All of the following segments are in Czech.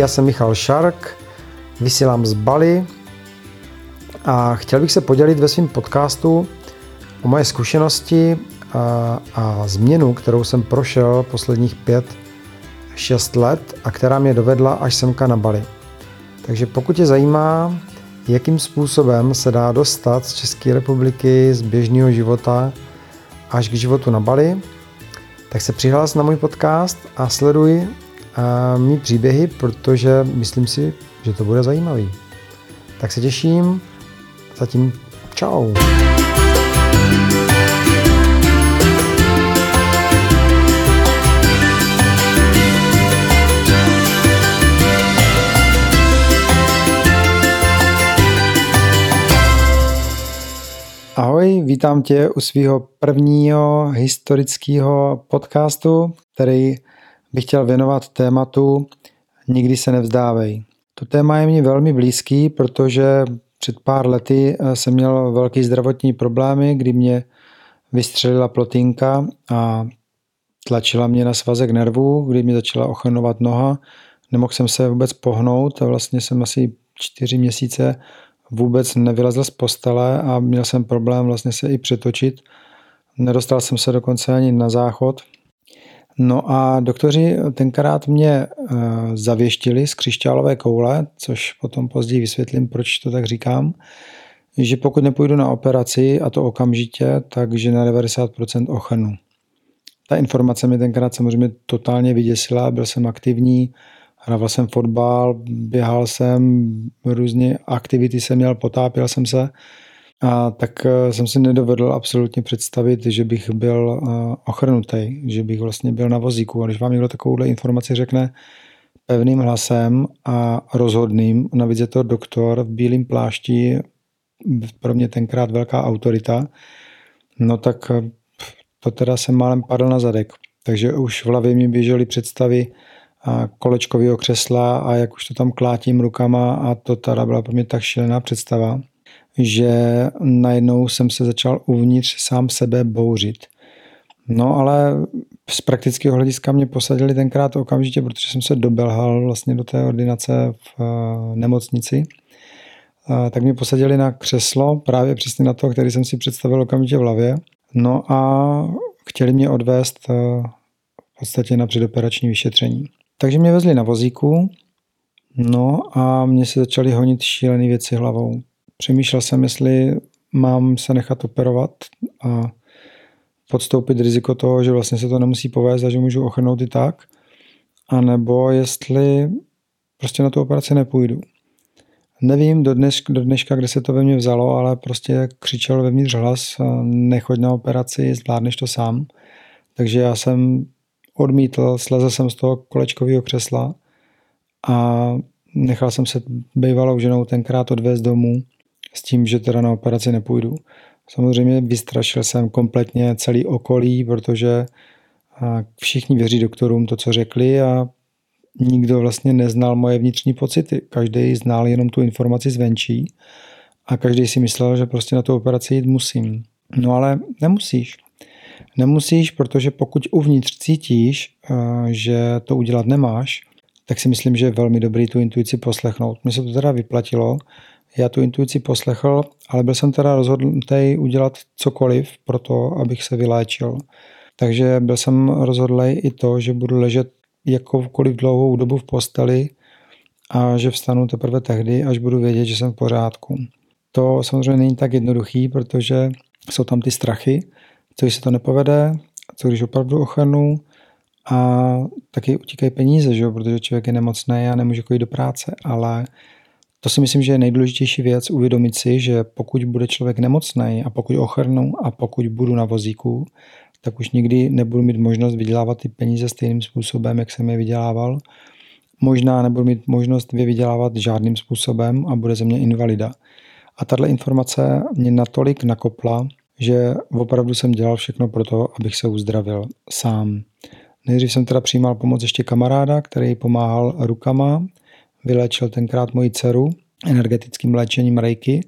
Já jsem Michal Šark, vysílám z Bali a chtěl bych se podělit ve svém podcastu o moje zkušenosti a, a změnu, kterou jsem prošel posledních pět, šest let a která mě dovedla až semka na Bali. Takže pokud tě zajímá, jakým způsobem se dá dostat z České republiky, z běžného života až k životu na Bali, tak se přihlás na můj podcast a sleduj a mý příběhy, protože myslím si, že to bude zajímavý. Tak se těším. Zatím čau. Ahoj, vítám tě u svého prvního historického podcastu, který bych chtěl věnovat tématu Nikdy se nevzdávej. To téma je mi velmi blízký, protože před pár lety eh, jsem měl velký zdravotní problémy, kdy mě vystřelila plotinka a tlačila mě na svazek nervů, kdy mě začala ochrnovat noha. Nemohl jsem se vůbec pohnout a vlastně jsem asi čtyři měsíce vůbec nevylezl z postele a měl jsem problém vlastně se i přetočit. Nedostal jsem se dokonce ani na záchod. No a doktoři tenkrát mě eh, zavěštili z křišťálové koule, což potom později vysvětlím, proč to tak říkám, že pokud nepůjdu na operaci, a to okamžitě, takže na 90% ochrnu. Ta informace mě tenkrát samozřejmě totálně vyděsila, byl jsem aktivní, hrával jsem fotbal, běhal jsem, různé aktivity jsem měl, potápěl jsem se, a tak eh, jsem si nedovedl absolutně představit, že bych byl eh, ochrnutý, že bych vlastně byl na vozíku. A když vám někdo takovouhle informaci řekne pevným hlasem a rozhodným, navíc je to doktor v bílém plášti, pro mě tenkrát velká autorita, no tak eh, to teda jsem málem padl na zadek. Takže už v hlavě mi běžely představy kolečkového křesla a jak už to tam klátím rukama a to teda byla pro mě tak šílená představa že najednou jsem se začal uvnitř sám sebe bouřit. No ale z praktického hlediska mě posadili tenkrát okamžitě, protože jsem se dobelhal vlastně do té ordinace v eh, nemocnici. Eh, tak mě posadili na křeslo, právě přesně na to, který jsem si představil okamžitě v hlavě. No a chtěli mě odvést eh, v podstatě na předoperační vyšetření. Takže mě vezli na vozíku, no a mě se začaly honit šílené věci hlavou. Přemýšlel jsem, jestli mám se nechat operovat a podstoupit riziko toho, že vlastně se to nemusí povést a že můžu ochrnout i tak, anebo jestli prostě na tu operaci nepůjdu. Nevím do, dneš, do dneška, kde se to ve mně vzalo, ale prostě křičel vevnitř hlas, nechoď na operaci, zvládneš to sám. Takže já jsem odmítl, slezl jsem z toho kolečkového křesla a nechal jsem se bývalou ženou tenkrát odvést domů s tím, že teda na operaci nepůjdu. Samozřejmě vystrašil jsem kompletně celý okolí, protože všichni věří doktorům to, co řekli a nikdo vlastně neznal moje vnitřní pocity. Každý znal jenom tu informaci zvenčí a každý si myslel, že prostě na tu operaci jít musím. No ale nemusíš. Nemusíš, protože pokud uvnitř cítíš, že to udělat nemáš, tak si myslím, že je velmi dobrý tu intuici poslechnout. Mně se to teda vyplatilo, já tu intuici poslechl, ale byl jsem teda rozhodnutý udělat cokoliv pro to, abych se vyléčil. Takže byl jsem rozhodlý i to, že budu ležet jakoukoliv dlouhou dobu v posteli a že vstanu teprve tehdy, až budu vědět, že jsem v pořádku. To samozřejmě není tak jednoduchý, protože jsou tam ty strachy, co když se to nepovede, co když opravdu ochrnu a taky utíkají peníze, že jo? protože člověk je nemocný a nemůže chodit do práce, ale to si myslím, že je nejdůležitější věc uvědomit si, že pokud bude člověk nemocný a pokud ochrnu a pokud budu na vozíku, tak už nikdy nebudu mít možnost vydělávat ty peníze stejným způsobem, jak jsem je vydělával. Možná nebudu mít možnost je vydělávat žádným způsobem a bude ze mě invalida. A tahle informace mě natolik nakopla, že opravdu jsem dělal všechno pro to, abych se uzdravil sám. Nejdřív jsem teda přijímal pomoc ještě kamaráda, který pomáhal rukama, Vylečil tenkrát moji dceru energetickým léčením rejky.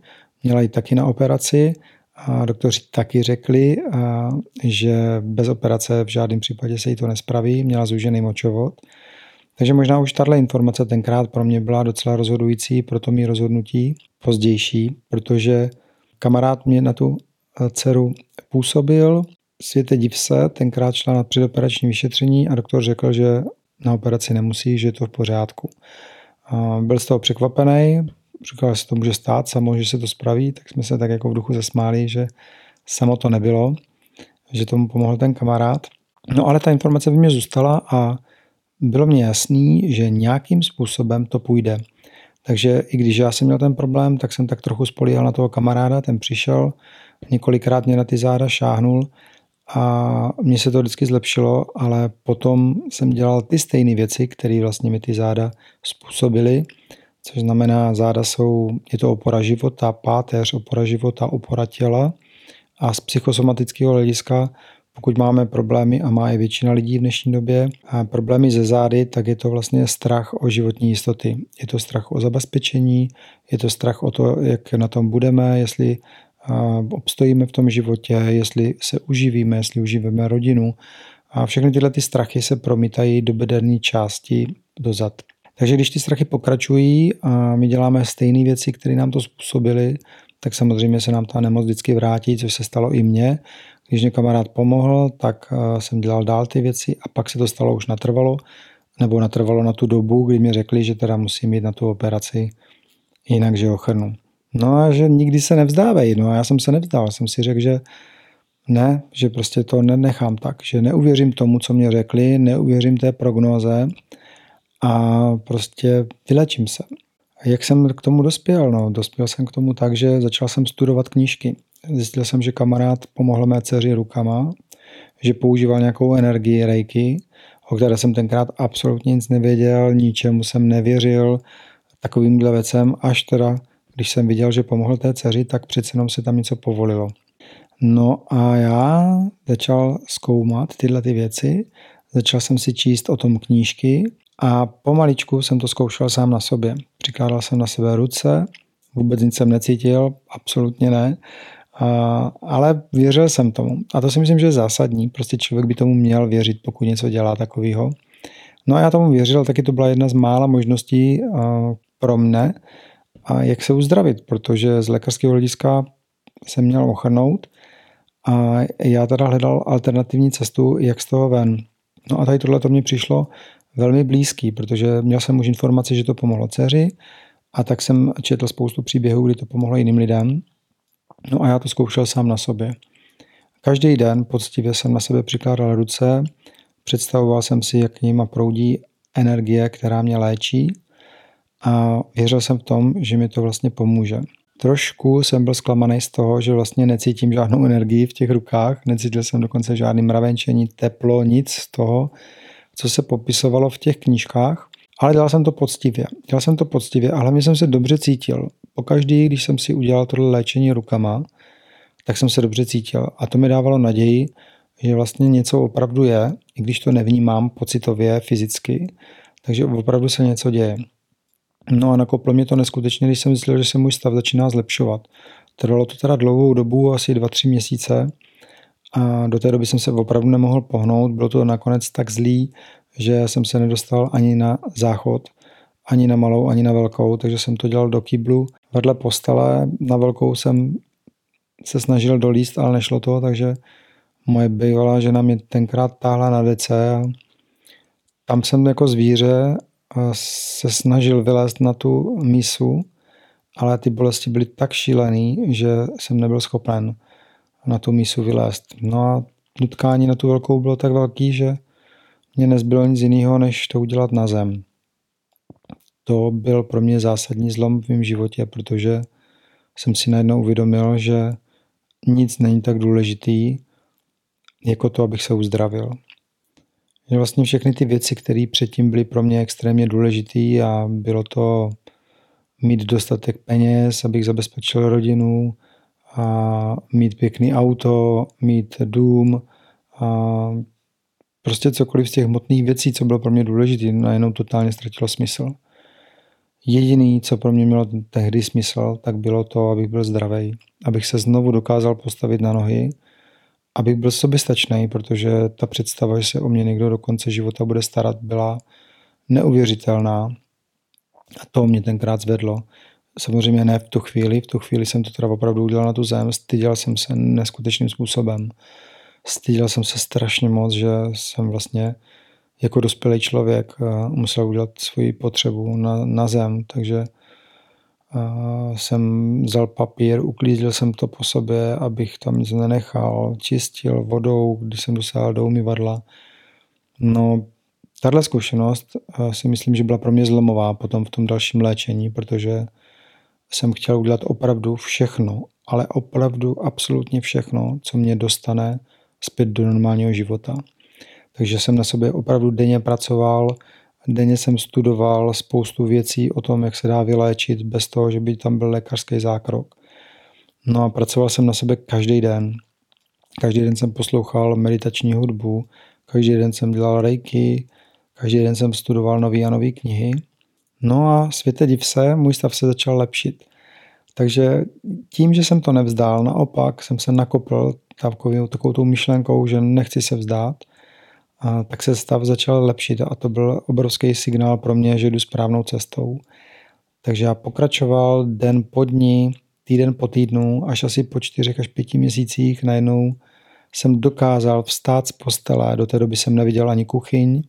Měla ji taky na operaci a doktoři taky řekli, že bez operace v žádném případě se jí to nespraví. Měla zúžený močovod. Takže možná už tahle informace tenkrát pro mě byla docela rozhodující pro to mý rozhodnutí pozdější, protože kamarád mě na tu dceru působil, světe div se, tenkrát šla na předoperační vyšetření a doktor řekl, že na operaci nemusí, že je to v pořádku. Byl z toho překvapený, říkal, že se to může stát samo, že se to spraví, tak jsme se tak jako v duchu zasmáli, že samo to nebylo, že tomu pomohl ten kamarád. No ale ta informace v mě zůstala a bylo mě jasný, že nějakým způsobem to půjde. Takže i když já jsem měl ten problém, tak jsem tak trochu spolíhal na toho kamaráda, ten přišel, několikrát mě na ty záda šáhnul a mně se to vždycky zlepšilo, ale potom jsem dělal ty stejné věci, které vlastně mi ty záda způsobily, což znamená, záda jsou, je to opora života, páteř, opora života, opora těla a z psychosomatického hlediska pokud máme problémy, a má je většina lidí v dnešní době, a problémy ze zády, tak je to vlastně strach o životní jistoty. Je to strach o zabezpečení, je to strach o to, jak na tom budeme, jestli obstojíme v tom životě, jestli se uživíme, jestli uživíme rodinu. A všechny tyhle ty strachy se promítají do bederní části dozad. Takže když ty strachy pokračují a my děláme stejné věci, které nám to způsobily, tak samozřejmě se nám ta nemoc vždycky vrátí, což se stalo i mně. Když mě kamarád pomohl, tak eh, jsem dělal dál ty věci a pak se to stalo už natrvalo, nebo natrvalo na tu dobu, kdy mi řekli, že teda musím jít na tu operaci, jinak, že ochrnu. No a že nikdy se nevzdávej. No a já jsem se nevzdal. Jsem si řekl, že ne, že prostě to nenechám tak, že neuvěřím tomu, co mě řekli, neuvěřím té prognoze a prostě vylečím se. A jak jsem k tomu dospěl? No, dospěl jsem k tomu tak, že začal jsem studovat knížky. Zjistil jsem, že kamarád pomohl mé dceři rukama, že používal nějakou energii rejky, o které jsem tenkrát absolutně nic nevěděl, ničemu jsem nevěřil, takovýmhle věcem, až teda, když jsem viděl, že pomohl té dceři, tak přece jenom se tam něco povolilo. No a já začal zkoumat tyhle ty věci, začal jsem si číst o tom knížky a pomaličku jsem to zkoušel sám na sobě. Přikládal jsem na sebe ruce, vůbec nic jsem necítil, absolutně ne. A, ale věřil jsem tomu. A to si myslím, že je zásadní. Prostě člověk by tomu měl věřit, pokud něco dělá takového. No a já tomu věřil, taky to byla jedna z mála možností pro mne, a jak se uzdravit, protože z lékařského hlediska jsem měl ochrnout a já teda hledal alternativní cestu, jak z toho ven. No a tady tohle to mě přišlo velmi blízký, protože měl jsem už informaci, že to pomohlo dceři a tak jsem četl spoustu příběhů, kdy to pomohlo jiným lidem. No a já to zkoušel sám na sobě. Každý den poctivě jsem na sebe přikládal ruce, představoval jsem si, jak nima proudí energie, která mě léčí a věřil jsem v tom, že mi to vlastně pomůže. Trošku jsem byl zklamaný z toho, že vlastně necítím žádnou energii v těch rukách, necítil jsem dokonce žádný mravenčení, teplo, nic z toho, co se popisovalo v těch knížkách, ale dělal jsem to poctivě. Dělal jsem to poctivě a hlavně jsem se dobře cítil. Pokaždý, když jsem si udělal tohle léčení rukama, tak jsem se dobře cítil a to mi dávalo naději, že vlastně něco opravdu je, i když to nevnímám pocitově, fyzicky, takže opravdu se něco děje. No a nakoplo mě to neskutečně, když jsem myslel, že se můj stav začíná zlepšovat. Trvalo to teda dlouhou dobu, asi 2-3 měsíce a do té doby jsem se opravdu nemohl pohnout. Bylo to nakonec tak zlý, že jsem se nedostal ani na záchod, ani na malou, ani na velkou, takže jsem to dělal do kýblu vedle postele. Na velkou jsem se snažil dolíst, ale nešlo to, takže moje bývalá žena mě tenkrát táhla na dece a tam jsem jako zvíře se snažil vylézt na tu mísu, ale ty bolesti byly tak šílený, že jsem nebyl schopen na tu mísu vylézt. No a nutkání na tu velkou bylo tak velký, že mě nezbylo nic jiného, než to udělat na zem. To byl pro mě zásadní zlom v mém životě, protože jsem si najednou uvědomil, že nic není tak důležitý, jako to, abych se uzdravil. Že vlastně všechny ty věci, které předtím byly pro mě extrémně důležité a bylo to mít dostatek peněz, abych zabezpečil rodinu, a mít pěkný auto, mít dům, a prostě cokoliv z těch hmotných věcí, co bylo pro mě důležité, najednou totálně ztratilo smysl. Jediný, co pro mě mělo tehdy smysl, tak bylo to, abych byl zdravý, abych se znovu dokázal postavit na nohy, abych byl soběstačný, protože ta představa, že se o mě někdo do konce života bude starat, byla neuvěřitelná. A to mě tenkrát zvedlo. Samozřejmě ne v tu chvíli, v tu chvíli jsem to teda opravdu udělal na tu zem, styděl jsem se neskutečným způsobem. Styděl jsem se strašně moc, že jsem vlastně jako dospělý člověk eh, musel udělat svoji potřebu na, na zem, takže jsem vzal papír, uklízil jsem to po sobě, abych tam nic nenechal, čistil vodou, když jsem dosáhl do umyvadla. No, tahle zkušenost uh, si myslím, že byla pro mě zlomová potom v tom dalším léčení, protože jsem chtěl udělat opravdu všechno, ale opravdu absolutně všechno, co mě dostane zpět do normálního života. Takže jsem na sobě opravdu denně pracoval, denně jsem studoval spoustu věcí o tom, jak se dá vyléčit bez toho, že by tam byl lékařský zákrok. No a pracoval jsem na sebe každý den. Každý den jsem poslouchal meditační hudbu, každý den jsem dělal reiki, každý den jsem studoval nové a nové knihy. No a světe div se, můj stav se začal lepšit. Takže tím, že jsem to nevzdál, naopak jsem se nakopl takovou, takovou tou myšlenkou, že nechci se vzdát, a tak se stav začal lepšit a to byl obrovský signál pro mě, že jdu správnou cestou. Takže já pokračoval den po dní, týden po týdnu, až asi po čtyřech až pěti měsících najednou jsem dokázal vstát z postele. Do té doby jsem neviděl ani kuchyň,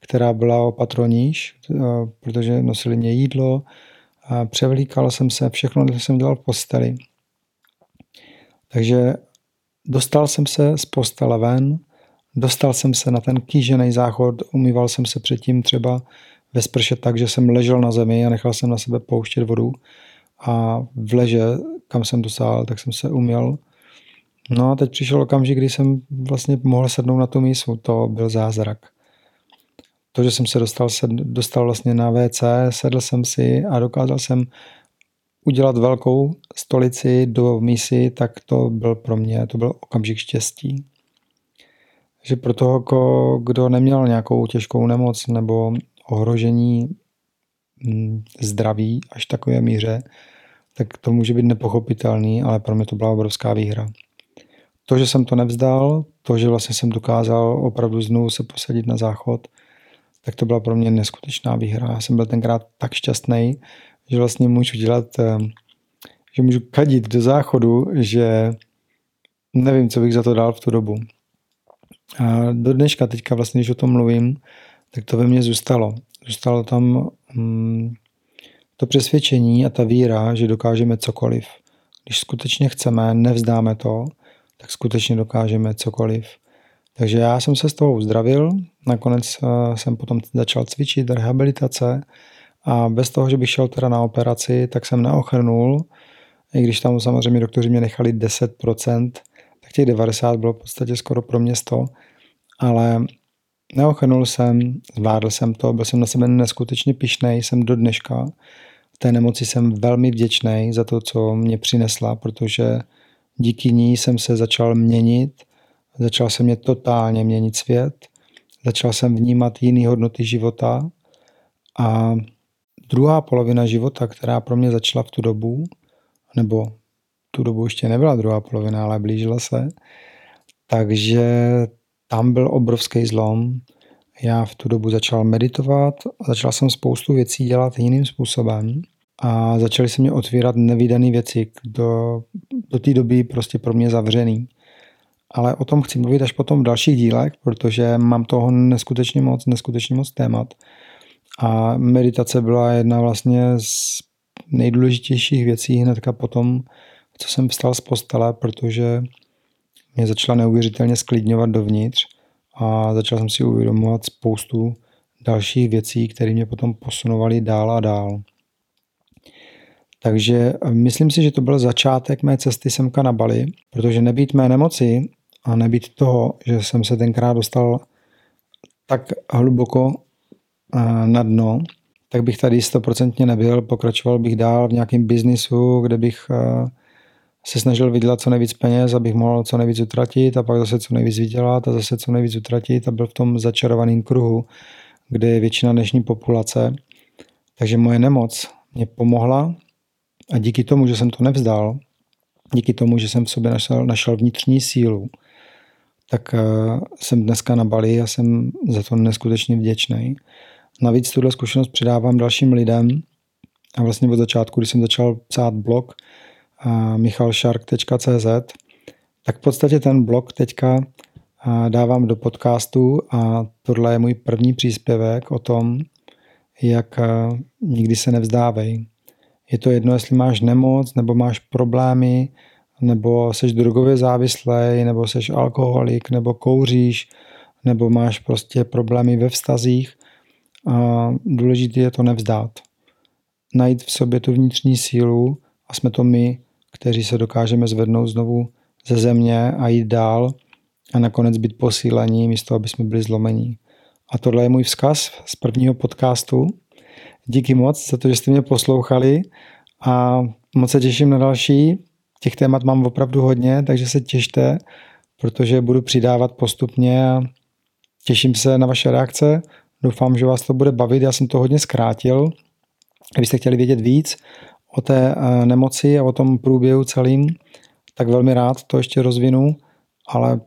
která byla opatroníž, eh, protože nosili mě jídlo, převlíkal jsem se, všechno jsem dělal v posteli. Takže dostal jsem se z postele ven, dostal jsem se na ten kýžený záchod, umýval jsem se předtím třeba ve sprše tak, že jsem ležel na zemi a nechal jsem na sebe pouštět vodu a v leže, kam jsem dosáhl, tak jsem se uměl. No a teď přišel okamžik, kdy jsem vlastně mohl sednout na tu mísu, to byl zázrak to, že jsem se dostal, se dostal vlastně na WC, sedl jsem si a dokázal jsem udělat velkou stolici do mísy, tak to byl pro mě, to byl okamžik štěstí. Že pro toho, kdo neměl nějakou těžkou nemoc nebo ohrožení hm, zdraví až takové míře, tak to může být nepochopitelný, ale pro mě to byla obrovská výhra. To, že jsem to nevzdal, to, že vlastně jsem dokázal opravdu znovu se posadit na záchod, tak to byla pro mě neskutečná výhra. Já jsem byl tenkrát tak šťastný, že vlastně můžu dělat, eh, že můžu kadit do záchodu, že nevím, co bych za to dal v tu dobu. A do dneška teďka vlastně, když o tom mluvím, tak to ve mně zůstalo. Zůstalo tam hmm, to přesvědčení a ta víra, že dokážeme cokoliv. Když skutečně chceme, nevzdáme to, tak skutečně dokážeme cokoliv. Takže já jsem se z toho uzdravil, nakonec eh, jsem potom začal cvičit rehabilitace a bez toho, že bych šel teda na operaci, tak jsem neochrnul, i když tam samozřejmě doktoři mě nechali 10%, tak těch 90 bylo v podstatě skoro pro mě 100, ale neochrnul jsem, zvládl jsem to, byl jsem na sebe neskutečně pišnej, jsem do dneška. V té nemoci jsem velmi vděčný za to, co mě přinesla, protože díky ní jsem se začal měnit, Začal se mě totálně měnit svět, začal jsem vnímat jiné hodnoty života a druhá polovina života, která pro mě začala v tu dobu, nebo tu dobu ještě nebyla druhá polovina, ale blížila se, takže tam byl obrovský zlom. Já v tu dobu začal meditovat, začal jsem spoustu věcí dělat jiným způsobem a začaly se mě otvírat nevýdané věci, do, do té doby prostě pro mě zavřený ale o tom chci mluvit až potom v dalších dílech, protože mám toho neskutečně moc, neskutečně moc témat. A meditace byla jedna vlastně z nejdůležitějších věcí hnedka potom, co jsem vstal z postele, protože mě začala neuvěřitelně sklidňovat dovnitř a začal jsem si uvědomovat spoustu dalších věcí, které mě potom posunovaly dál a dál. Takže myslím si, že to byl začátek mé cesty semka na Bali, protože nebýt mé nemoci a nebýt toho, že jsem se tenkrát dostal tak hluboko eh, na dno, tak bych tady stoprocentně nebyl, pokračoval bych dál v nějakém biznisu, kde bych eh, se snažil vydělat co nejvíc peněz, abych mohl co nejvíc utratit a pak zase co nejvíc vydělat a zase co nejvíc utratit a byl v tom začarovaném kruhu, kde je většina dnešní populace. Takže moje nemoc mě pomohla a díky tomu, že jsem to nevzdal, díky tomu, že jsem v sobě našel, našel vnitřní sílu, tak eh, jsem dneska na Bali a jsem za to neskutečně vděčný. Navíc tuhle zkušenost přidávám dalším lidem a vlastně od začátku, když jsem začal psát blog michalshark.cz, tak v podstatě ten blog teďka dávám do podcastu a tohle je můj první příspěvek o tom, jak nikdy se nevzdávej. Je to jedno, jestli máš nemoc, nebo máš problémy, nebo seš drogově závislý, nebo seš alkoholik, nebo kouříš, nebo máš prostě problémy ve vztazích. A důležité je to nevzdát. Najít v sobě tu vnitřní sílu a jsme to my, kteří se dokážeme zvednout znovu ze země a jít dál a nakonec být posílení místo, aby jsme byli zlomení. A tohle je můj vzkaz z prvního podcastu. Díky moc za to, že jste mě poslouchali a moc se těším na další. Těch témat mám opravdu hodně, takže se těšte, protože budu přidávat postupně a těším se na vaše reakce. Doufám, že vás to bude bavit. Já jsem to hodně zkrátil. Kdybyste chtěli vědět víc o té eh, nemoci a o tom průběhu celým, tak velmi rád to ještě rozvinu, ale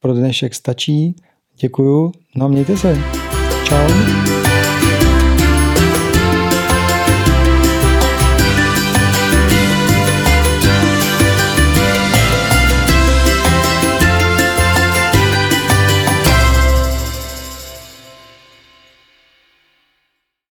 pro dnešek stačí. Děkuju, no mějte se. Čau.